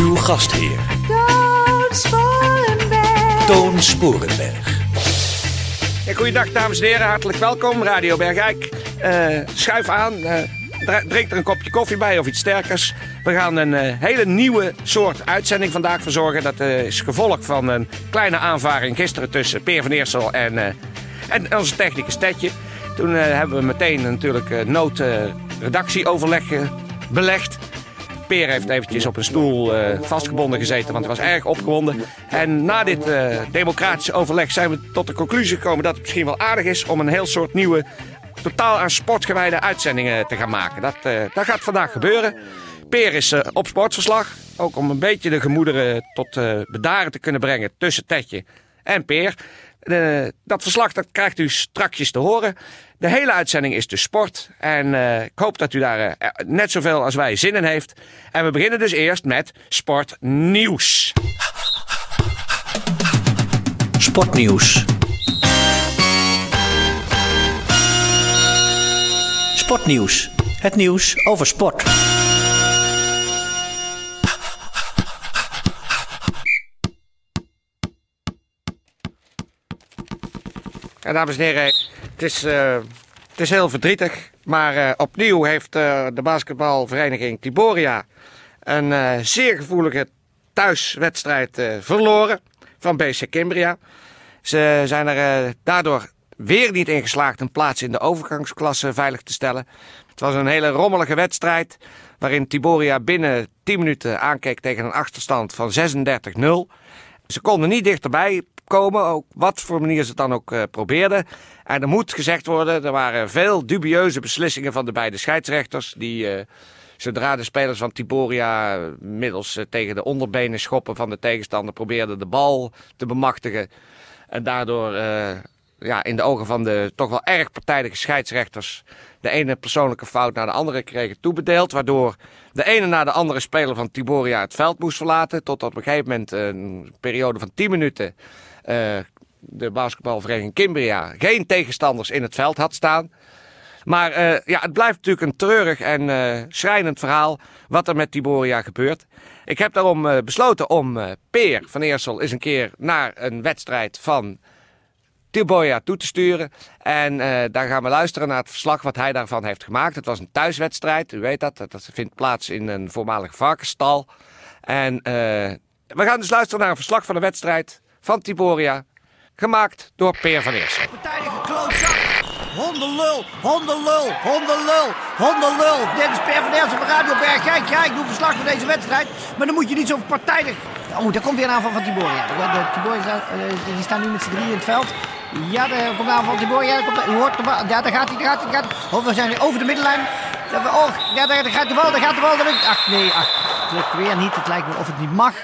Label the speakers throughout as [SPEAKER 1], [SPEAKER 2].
[SPEAKER 1] Uw gastheer,
[SPEAKER 2] Toon Sporenberg.
[SPEAKER 1] Toon Sporenberg.
[SPEAKER 3] Ja, goeiedag dames en heren, hartelijk welkom. Radio Bergijk. Eh, schuif aan, eh, dra- drink er een kopje koffie bij of iets sterkers. We gaan een eh, hele nieuwe soort uitzending vandaag verzorgen. Dat eh, is gevolg van een kleine aanvaring gisteren tussen Peer van Eersel en, eh, en onze technicus Tetje. Toen hebben we meteen natuurlijk uh, noodredactieoverleg belegd. Peer heeft eventjes op een stoel eh, vastgebonden gezeten, want hij was erg opgewonden. En na dit eh, democratische overleg zijn we tot de conclusie gekomen dat het misschien wel aardig is om een heel soort nieuwe, totaal aan sport gewijde uitzendingen te gaan maken. Dat, eh, dat gaat vandaag gebeuren. Peer is op sportverslag, ook om een beetje de gemoederen tot bedaren te kunnen brengen tussen Tetje en Peer. Dat verslag dat krijgt u strakjes te horen. De hele uitzending is dus sport. En eh, ik hoop dat u daar eh, net zoveel als wij zin in heeft. En we beginnen dus eerst met sportnieuws.
[SPEAKER 1] Sportnieuws. Sportnieuws. Het nieuws over sport.
[SPEAKER 3] Ja, dames en heren, het is, eh, het is heel verdrietig. Maar eh, opnieuw heeft eh, de basketbalvereniging Tiboria een zeer gevoelige thuiswedstrijd verloren van BC Kimbria. Ze zijn er daardoor weer niet in geslaagd een plaats in de overgangsklasse veilig te stellen. Het was een hele rommelige wedstrijd waarin Tiboria binnen 10 minuten aankeek tegen een achterstand van 36-0. Ze konden niet dichterbij komen, ook wat voor manier ze het dan ook eh, probeerden. En er moet gezegd worden, er waren veel dubieuze beslissingen van de beide scheidsrechters. Die, eh, zodra de spelers van Tiboria eh, middels tegen de onderbenen schoppen van de tegenstander probeerden de bal te bemachtigen. En daardoor ja, in de ogen van de toch wel erg partijdige scheidsrechters de ene persoonlijke fout naar de andere kregen toebedeeld. Waardoor de ene na de andere speler van Tiboria het veld moest verlaten. Tot op een gegeven moment een periode van 10 minuten de basketbalvereniging Kimbria geen tegenstanders in het veld had staan. Maar eh, ja, het blijft natuurlijk een treurig en eh, schrijnend verhaal wat er met Tiboria gebeurt. Ik heb daarom eh, besloten om eh, Peer van Eersel eens een keer naar een wedstrijd van Tiboria toe te sturen. En eh, daar gaan we luisteren naar het verslag wat hij daarvan heeft gemaakt. Het was een thuiswedstrijd, u weet dat. Dat vindt plaats in een voormalig varkensstal. En eh, we gaan dus luisteren naar een verslag van de wedstrijd van Tiboria. Gemaakt door Peer van Eersel.
[SPEAKER 4] Partijdige klootzak. Hondenlul, hondenlul, hondenlul, hondenlul. Dit is Per van Eersel van Radio Bergijk. Ja, ik doe verslag van deze wedstrijd. Maar dan moet je niet zo partijdig... Oh, daar komt weer een aanval van Tiboria. De, eh, die staan nu met z'n drieën in het veld. Ja, daar komt een aanval van Tiboria. Daar hoort de bal. Ja, daar gaat hij, daar gaat hij, daar gaat. Oh, we zijn over de middenlijn. Oh, ja, daar, gaat de bal, daar gaat de bal. Ach, nee, ach. Het lukt weer niet. Het lijkt wel of het niet mag.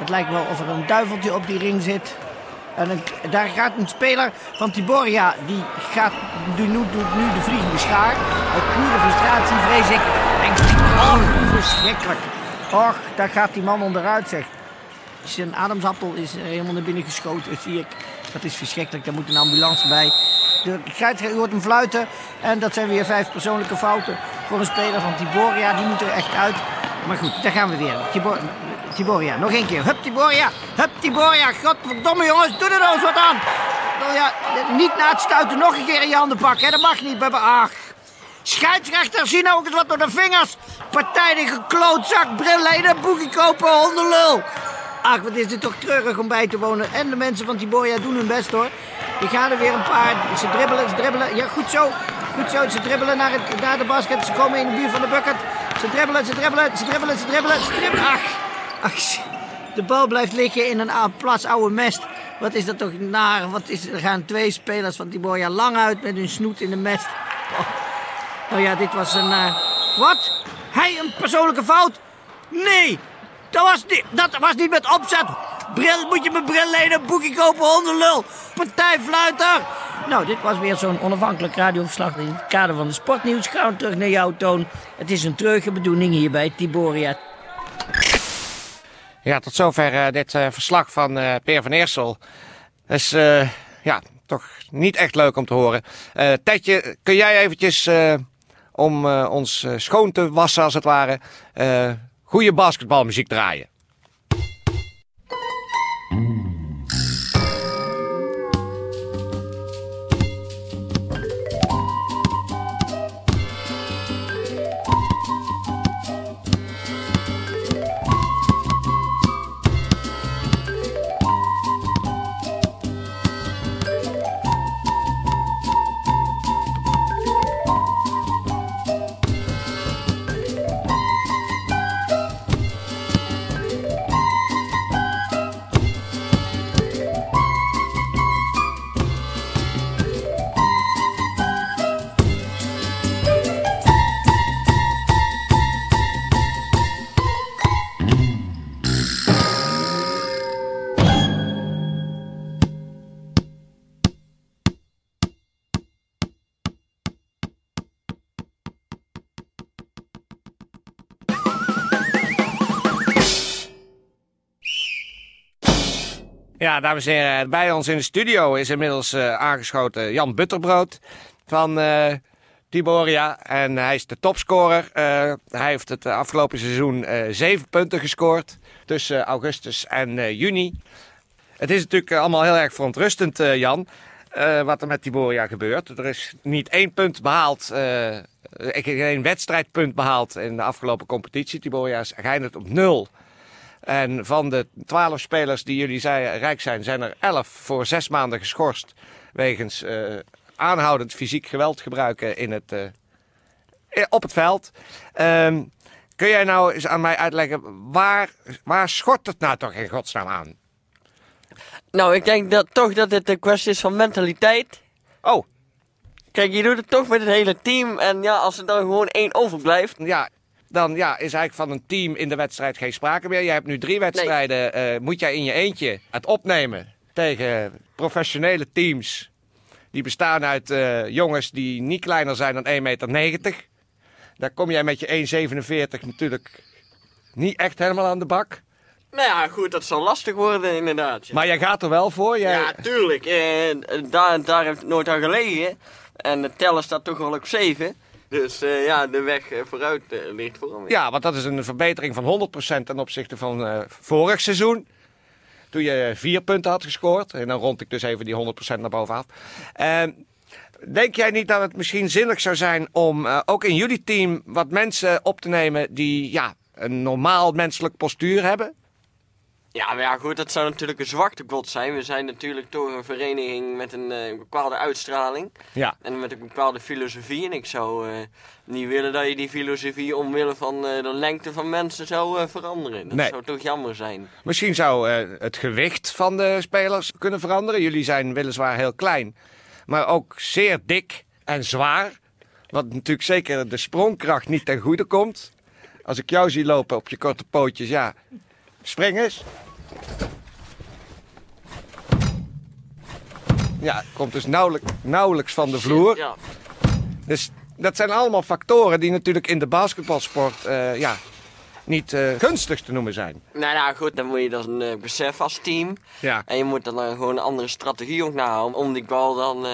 [SPEAKER 4] Het lijkt wel of er een duiveltje op die ring zit. En daar gaat een speler van Tiboria, die gaat, doet nu, doet nu de vliegende schaar. Uit pure frustratie, vrees ik. En, oh, verschrikkelijk. Och, daar gaat die man onderuit, zeg. Zijn ademsappel is helemaal naar binnen geschoten, zie ik. Dat is verschrikkelijk, daar moet een ambulance bij. De scheidsrechter hoort hem fluiten. En dat zijn weer vijf persoonlijke fouten voor een speler van Tiboria. Die moet er echt uit. Maar goed, daar gaan we weer. Tibor, Tiboria, nog één keer. Hup Tiboria, hup Tiboria. Godverdomme jongens, doe er nou eens wat aan. Nou ja, niet na het stuiten nog een keer in je handen pakken. Dat mag niet. Ach. Scheidsrechter, zie nou ook eens wat door de vingers. Partijdige klootzak, brillen boekie kopen, hondenlul. Ach, wat is dit toch treurig om bij te wonen. En de mensen van Tiboria doen hun best hoor. Die gaan er weer een paar. Ze dribbelen, ze dribbelen. Ja, goed zo. Goed zo. Ze dribbelen naar, het, naar de basket. Ze komen in de buurt van de bucket. Ze dribbelen, ze dribbelen, ze dribbelen, ze dribbelen. Ze dribbelen. Ach. De bal blijft liggen in een plas oude mest. Wat is dat toch naar? Wat is, er gaan twee spelers van Tiboria lang uit met hun snoet in de mest. Oh. Nou ja, dit was een. eh, wat? Hij een persoonlijke fout? Nee, dat was niet, dat was niet met opzet. Bril, moet je mijn bril lenen, boekje kopen, hondenlul. Partijfluiter. Nou, dit was weer zo'n onafhankelijk radioverslag in het kader van de sportnieuws. Gaan we terug naar jouw toon. Het is een treurige bedoeling hier bij Tiboria.
[SPEAKER 3] Ja, tot zover eh, dit eh, verslag van eh, Peer van Eersel. Is ja, toch niet echt leuk om te horen. Tetje, kun jij eventjes, om ons schoon te wassen als het ware, goede basketbalmuziek draaien? Ja, dames en heren, bij ons in de studio is inmiddels eh, aangeschoten Jan Butterbrood van eh, Tiboria. En hij is de topscorer. Eh, hij heeft het afgelopen seizoen zeven punten gescoord tussen augustus en juni. Het is natuurlijk allemaal heel erg verontrustend, Jan, wat er met Tiboria gebeurt. Er is niet één punt behaald, eh, ik geen wedstrijdpunt behaald in de afgelopen competitie. Tiboria is geëindigd op nul. En van de twaalf spelers die jullie zei, rijk zijn, zijn er elf voor zes maanden geschorst. Wegens eh, aanhoudend fysiek geweld gebruiken in het, eh, op het veld. Ehm, kun jij nou eens aan mij uitleggen, waar, waar schort het nou toch in godsnaam aan?
[SPEAKER 5] Nou, ik denk dat toch dat het een kwestie is van mentaliteit.
[SPEAKER 3] Oh,
[SPEAKER 5] Kijk, je doet het toch met het hele team. En ja, als er dan gewoon één overblijft.
[SPEAKER 3] ja, dan ja, is eigenlijk van een team in de wedstrijd geen sprake meer. Je hebt nu drie wedstrijden, eh, moet jij in je eentje het opnemen tegen professionele teams. Die bestaan uit eh, jongens die niet kleiner zijn dan 1,90 meter. Daar kom jij met je 1,47 natuurlijk niet echt helemaal aan de bak.
[SPEAKER 5] Nou ja, goed, dat zal lastig worden inderdaad. Ja,
[SPEAKER 3] Maar jij gaat er wel voor. Jij...
[SPEAKER 5] ja tuurlijk. Eh, daar, daar heeft het nooit aan gelegen. En de teller staat toch wel op 7. Dus eh, ja, de weg eh, vooruit eh, ligt voor me.
[SPEAKER 3] Ja, want dat is een verbetering van 100% ten opzichte van eh, vorig seizoen. Toen je vier punten had gescoord. En dan rond ik dus even die 100% naar bovenaf. En denk jij niet dat het misschien zinnig zou zijn om ook in jullie team wat mensen op te nemen die ja, een normaal menselijk postuur hebben?
[SPEAKER 5] Ja, maar ja, goed, dat zou natuurlijk een zwaktekort zijn. We zijn natuurlijk toch een vereniging met een eh, bepaalde uitstraling.
[SPEAKER 3] Ja.
[SPEAKER 5] En met een bepaalde filosofie. En ik zou eh, niet willen dat je die filosofie omwille van eh, de lengte van mensen zou veranderen. Dat
[SPEAKER 3] Nee.
[SPEAKER 5] zou toch jammer zijn.
[SPEAKER 3] Misschien zou het gewicht van de spelers kunnen veranderen. Jullie zijn weliswaar heel klein, maar ook zeer dik en zwaar. Wat natuurlijk zeker de sprongkracht niet ten goede komt. Als ik jou zie lopen op je korte pootjes, ja, spring eens. Ja, komt dus nauwelijks, nauwelijks van de vloer.
[SPEAKER 5] Ja.
[SPEAKER 3] Dus dat zijn allemaal factoren die natuurlijk in de basketbalsport eh, ja, niet eh, gunstig te noemen zijn.
[SPEAKER 5] Nou ja, goed, dan moet je dat een eh, besef als team.
[SPEAKER 3] Ja.
[SPEAKER 5] En je moet dan gewoon een andere strategie ook nahouden. Om die bal dan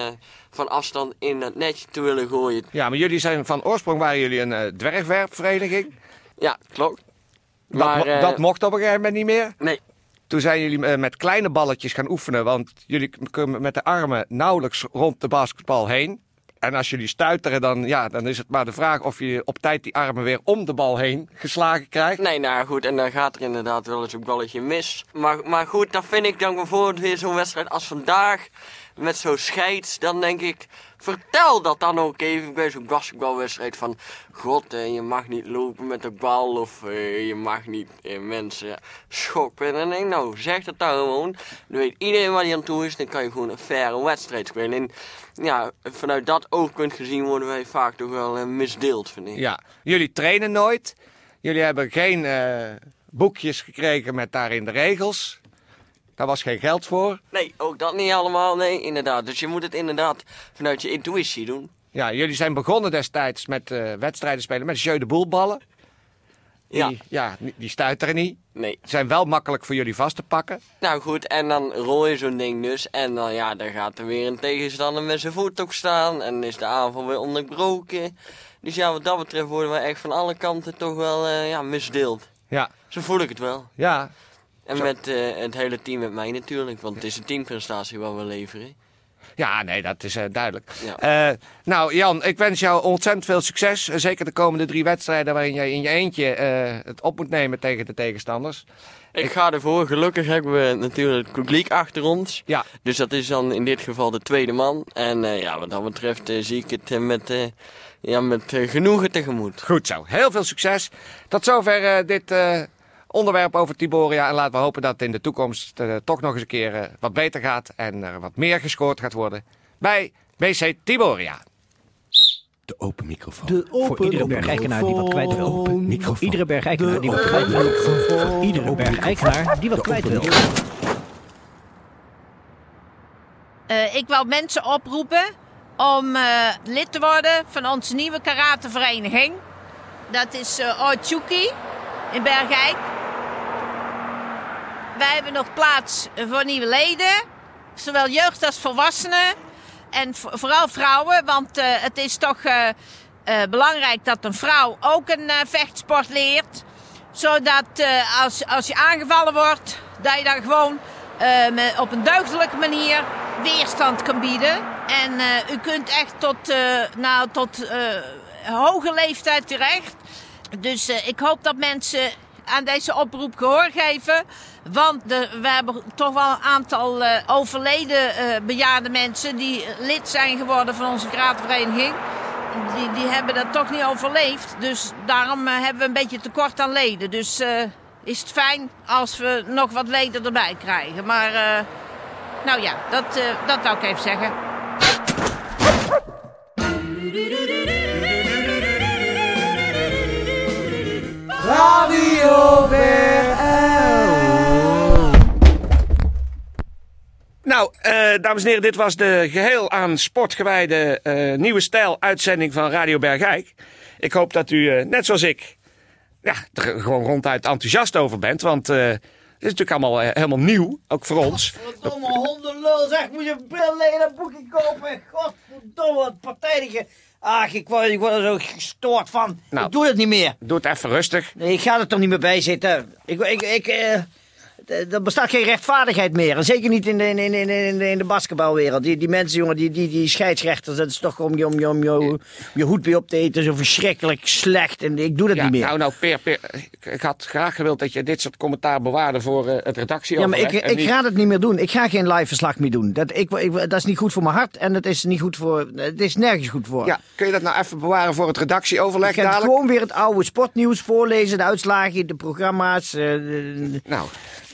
[SPEAKER 5] van afstand in het netje te willen gooien.
[SPEAKER 3] Ja, maar jullie zijn van oorsprong waren jullie een dwergwerpvereniging.
[SPEAKER 5] Ja, klopt.
[SPEAKER 3] Dat,
[SPEAKER 5] Maar, eh,
[SPEAKER 3] dat mocht op een gegeven moment niet meer.
[SPEAKER 5] Nee.
[SPEAKER 3] Toen zijn jullie eh, met kleine balletjes gaan oefenen, want jullie kunnen met de armen nauwelijks rond de basketbal heen. En als jullie stuiteren, dan, ja, dan is het maar de vraag of je op tijd die armen weer om de bal heen geslagen krijgt.
[SPEAKER 5] Nee, nou goed, en dan gaat er inderdaad wel eens een balletje mis. Maar, maar goed, dat vind ik dan bijvoorbeeld weer zo'n wedstrijd als vandaag. Met zo'n scheids, dan denk ik, vertel dat dan ook even bij zo'n basketbalwedstrijd van, god, eh, je mag niet lopen met de bal of eh, je mag niet eh, mensen schoppen. En ik, nou, zeg dat dan gewoon. Dan weet iedereen waar hij aan toe is, dan kan je gewoon een faire wedstrijd spelen. En ja, vanuit dat oogpunt gezien worden wij vaak toch wel eh, misdeeld, vind.
[SPEAKER 3] Ja, jullie trainen nooit. Jullie hebben geen eh, boekjes gekregen met daarin de regels. Daar was geen geld voor.
[SPEAKER 5] Nee, ook dat niet allemaal, nee, inderdaad. Dus je moet het inderdaad vanuit je intuïtie doen.
[SPEAKER 3] Ja, jullie zijn begonnen destijds met eh, wedstrijden spelen met jeu de boelballen. Die,
[SPEAKER 5] Ja.
[SPEAKER 3] ja, die- stuiteren niet.
[SPEAKER 5] Nee.
[SPEAKER 3] Zijn wel makkelijk voor jullie vast te pakken.
[SPEAKER 5] Nou goed, en dan rol je zo'n ding dus. En dan, ja, dan gaat er weer een tegenstander met zijn voet op staan. En is de aanval weer onderbroken. Dus ja, wat dat betreft worden we echt van alle kanten toch wel eh, ja, misdeeld.
[SPEAKER 3] Ja,
[SPEAKER 5] Zo voel ik het wel.
[SPEAKER 3] ja.
[SPEAKER 5] En met eh, het hele team met mij natuurlijk. Want het is een teamprestatie wat we leveren.
[SPEAKER 3] Ja, nee, dat is eh, duidelijk.
[SPEAKER 5] Ja.
[SPEAKER 3] Eh, nou, Jan, ik wens jou ontzettend veel succes. Zeker de komende drie wedstrijden waarin jij in je eentje het op moet nemen tegen de tegenstanders.
[SPEAKER 5] Ik ga ervoor. Gelukkig hebben we natuurlijk het publiek achter ons.
[SPEAKER 3] Ja,
[SPEAKER 5] Dus dat is dan in dit geval de tweede man. En ja, wat dat betreft zie ik het met, ja, met genoegen tegemoet.
[SPEAKER 3] goed zo. Heel veel succes. Tot zover dit onderwerp over Tiboria. En laten we hopen dat het in de toekomst eh, toch nog eens een keer eh, wat beter gaat. En er wat meer gescoord gaat worden bij BC Tiboria.
[SPEAKER 1] De open microfoon.
[SPEAKER 6] De open
[SPEAKER 7] Voor iedere bergijkenaar die wat kwijt wil.
[SPEAKER 1] Open microfoon.
[SPEAKER 7] Iedere bergijkenaar die wat kwijt wil. Voor iedere bergijkenaar die wat kwijt wil.
[SPEAKER 2] Eh, ik wil mensen oproepen om eh, lid te worden van onze nieuwe karatevereniging. Dat is uh, Ochuki in Bergijk. Wij hebben nog plaats voor nieuwe leden, zowel jeugd als volwassenen. En vo- vooral vrouwen, want eh, het is toch eh, eh, belangrijk dat een vrouw ook een vechtsport leert. Zodat als, als je aangevallen wordt, dat je dan gewoon op een deugdelijke manier weerstand kan bieden. En u kunt echt tot, nou, tot hoge leeftijd terecht. Dus ik hoop dat mensen aan deze oproep gehoor geven. Want we hebben toch wel een aantal eh, overleden eh, bejaarde mensen die lid zijn geworden van onze karatevereniging. Die, die hebben dat toch niet overleefd. Dus daarom eh, hebben we een beetje tekort aan leden. Dus is het fijn als we nog wat leden erbij krijgen. Maar nou ja, dat, dat wou ik even zeggen.
[SPEAKER 3] Nou, eh, dames en heren, dit was de geheel aan sport gewijde eh, nieuwe stijl uitzending van Radio Bergijk. Ik hoop dat u, eh, net zoals ik, ja, er gewoon ronduit enthousiast over bent. Want eh, het is natuurlijk allemaal helemaal nieuw, ook voor ons.
[SPEAKER 4] Verdomme hondenlul, zeg, moet je bril leggen, dat boekje kopen. Godverdomme, wat partijdige. Ach, ik word, ik word er zo gestoord van.
[SPEAKER 3] Nou.
[SPEAKER 4] Ik doe dat niet meer.
[SPEAKER 3] Doe het even rustig.
[SPEAKER 4] Nee, ik ga er toch niet meer bij zitten. Ik, ik, ik, eh, er bestaat geen rechtvaardigheid meer. En zeker niet in de, in, in, in, in de, basketbalwereld. Die, die mensen, jongen, die, die, die scheidsrechters, dat is toch om je, om je, om je, om je hoed bij op te eten. Zo verschrikkelijk slecht. En ik doe dat
[SPEAKER 3] Ja,
[SPEAKER 4] niet meer.
[SPEAKER 3] nou, nou, Peer, ik, had graag gewild dat je dit soort commentaar bewaarde voor eh, het redactie.
[SPEAKER 4] Ja, maar ik, ik ga dat niet meer doen. Ik ga geen live verslag meer doen. Dat, ik, ik, dat is niet goed voor mijn hart en het is niet goed voor. Het is nergens goed voor.
[SPEAKER 3] Ja, kun je dat nou even bewaren voor het redactieoverleg
[SPEAKER 4] ik ga gewoon weer het oude sportnieuws voorlezen, de uitslagen, de programma's. eh,
[SPEAKER 3] Nou,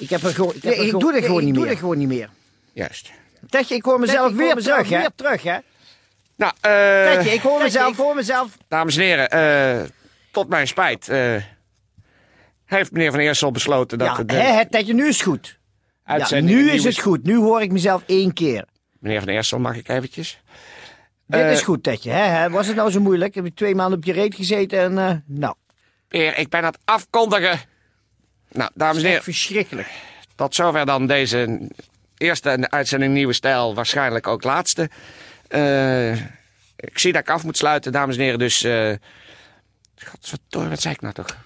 [SPEAKER 4] ik heb er gewoon.
[SPEAKER 7] heb
[SPEAKER 4] Nee,
[SPEAKER 7] er
[SPEAKER 4] ik
[SPEAKER 7] gewoon-
[SPEAKER 4] doe dat
[SPEAKER 7] nee,
[SPEAKER 4] gewoon
[SPEAKER 7] ik
[SPEAKER 4] niet
[SPEAKER 7] doe
[SPEAKER 4] meer. gewoon niet meer.
[SPEAKER 3] juist.
[SPEAKER 4] Tetje, ik hoor mezelf
[SPEAKER 7] ik
[SPEAKER 4] weer
[SPEAKER 7] hoor mezelf
[SPEAKER 4] terug, hè?
[SPEAKER 7] weer
[SPEAKER 4] terug, hè?
[SPEAKER 3] Nou, eh,
[SPEAKER 4] Tetje, ik hoor
[SPEAKER 7] Tetje,
[SPEAKER 4] mezelf.
[SPEAKER 7] ik hoor mezelf.
[SPEAKER 3] dames en heren, eh, tot mijn spijt eh, heeft meneer Van Eersel besloten dat
[SPEAKER 4] Ja, hè, Tetje, nu is het goed. Ja, nu is het goed. Nu hoor ik mezelf één keer.
[SPEAKER 3] Meneer Van Eersel, mag ik eventjes?
[SPEAKER 4] Dit is goed, Tetje. Hè? Was het nou zo moeilijk? Heb je twee maanden op je reet gezeten en... eh, nou,
[SPEAKER 3] Peer, ik ben aan het afkondigen. Nou, dames en heren,
[SPEAKER 4] verschrikkelijk.
[SPEAKER 3] tot zover dan deze eerste uitzending Nieuwe Stijl. Waarschijnlijk ook laatste. Eh, ik zie dat ik af moet sluiten, dames en heren. Dus, eh godverdorie, wat zei ik nou toch?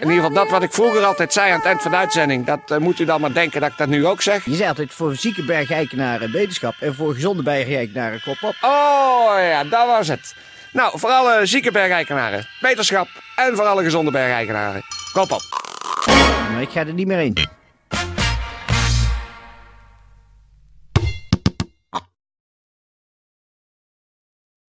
[SPEAKER 3] In ieder geval dat wat ik vroeger altijd zei aan het eind van de uitzending. Dat eh, moet u dan maar denken dat ik dat nu ook zeg.
[SPEAKER 4] Je zei altijd voor zieke bergeikenaren wetenschap en voor gezonde bergeikenaren kop op.
[SPEAKER 3] Oh ja, dat was het. Nou, voor alle zieke bergeikenaren, beterschap. En voor alle gezonde bergeikenaren, kop op.
[SPEAKER 4] Ik ga er niet meer in.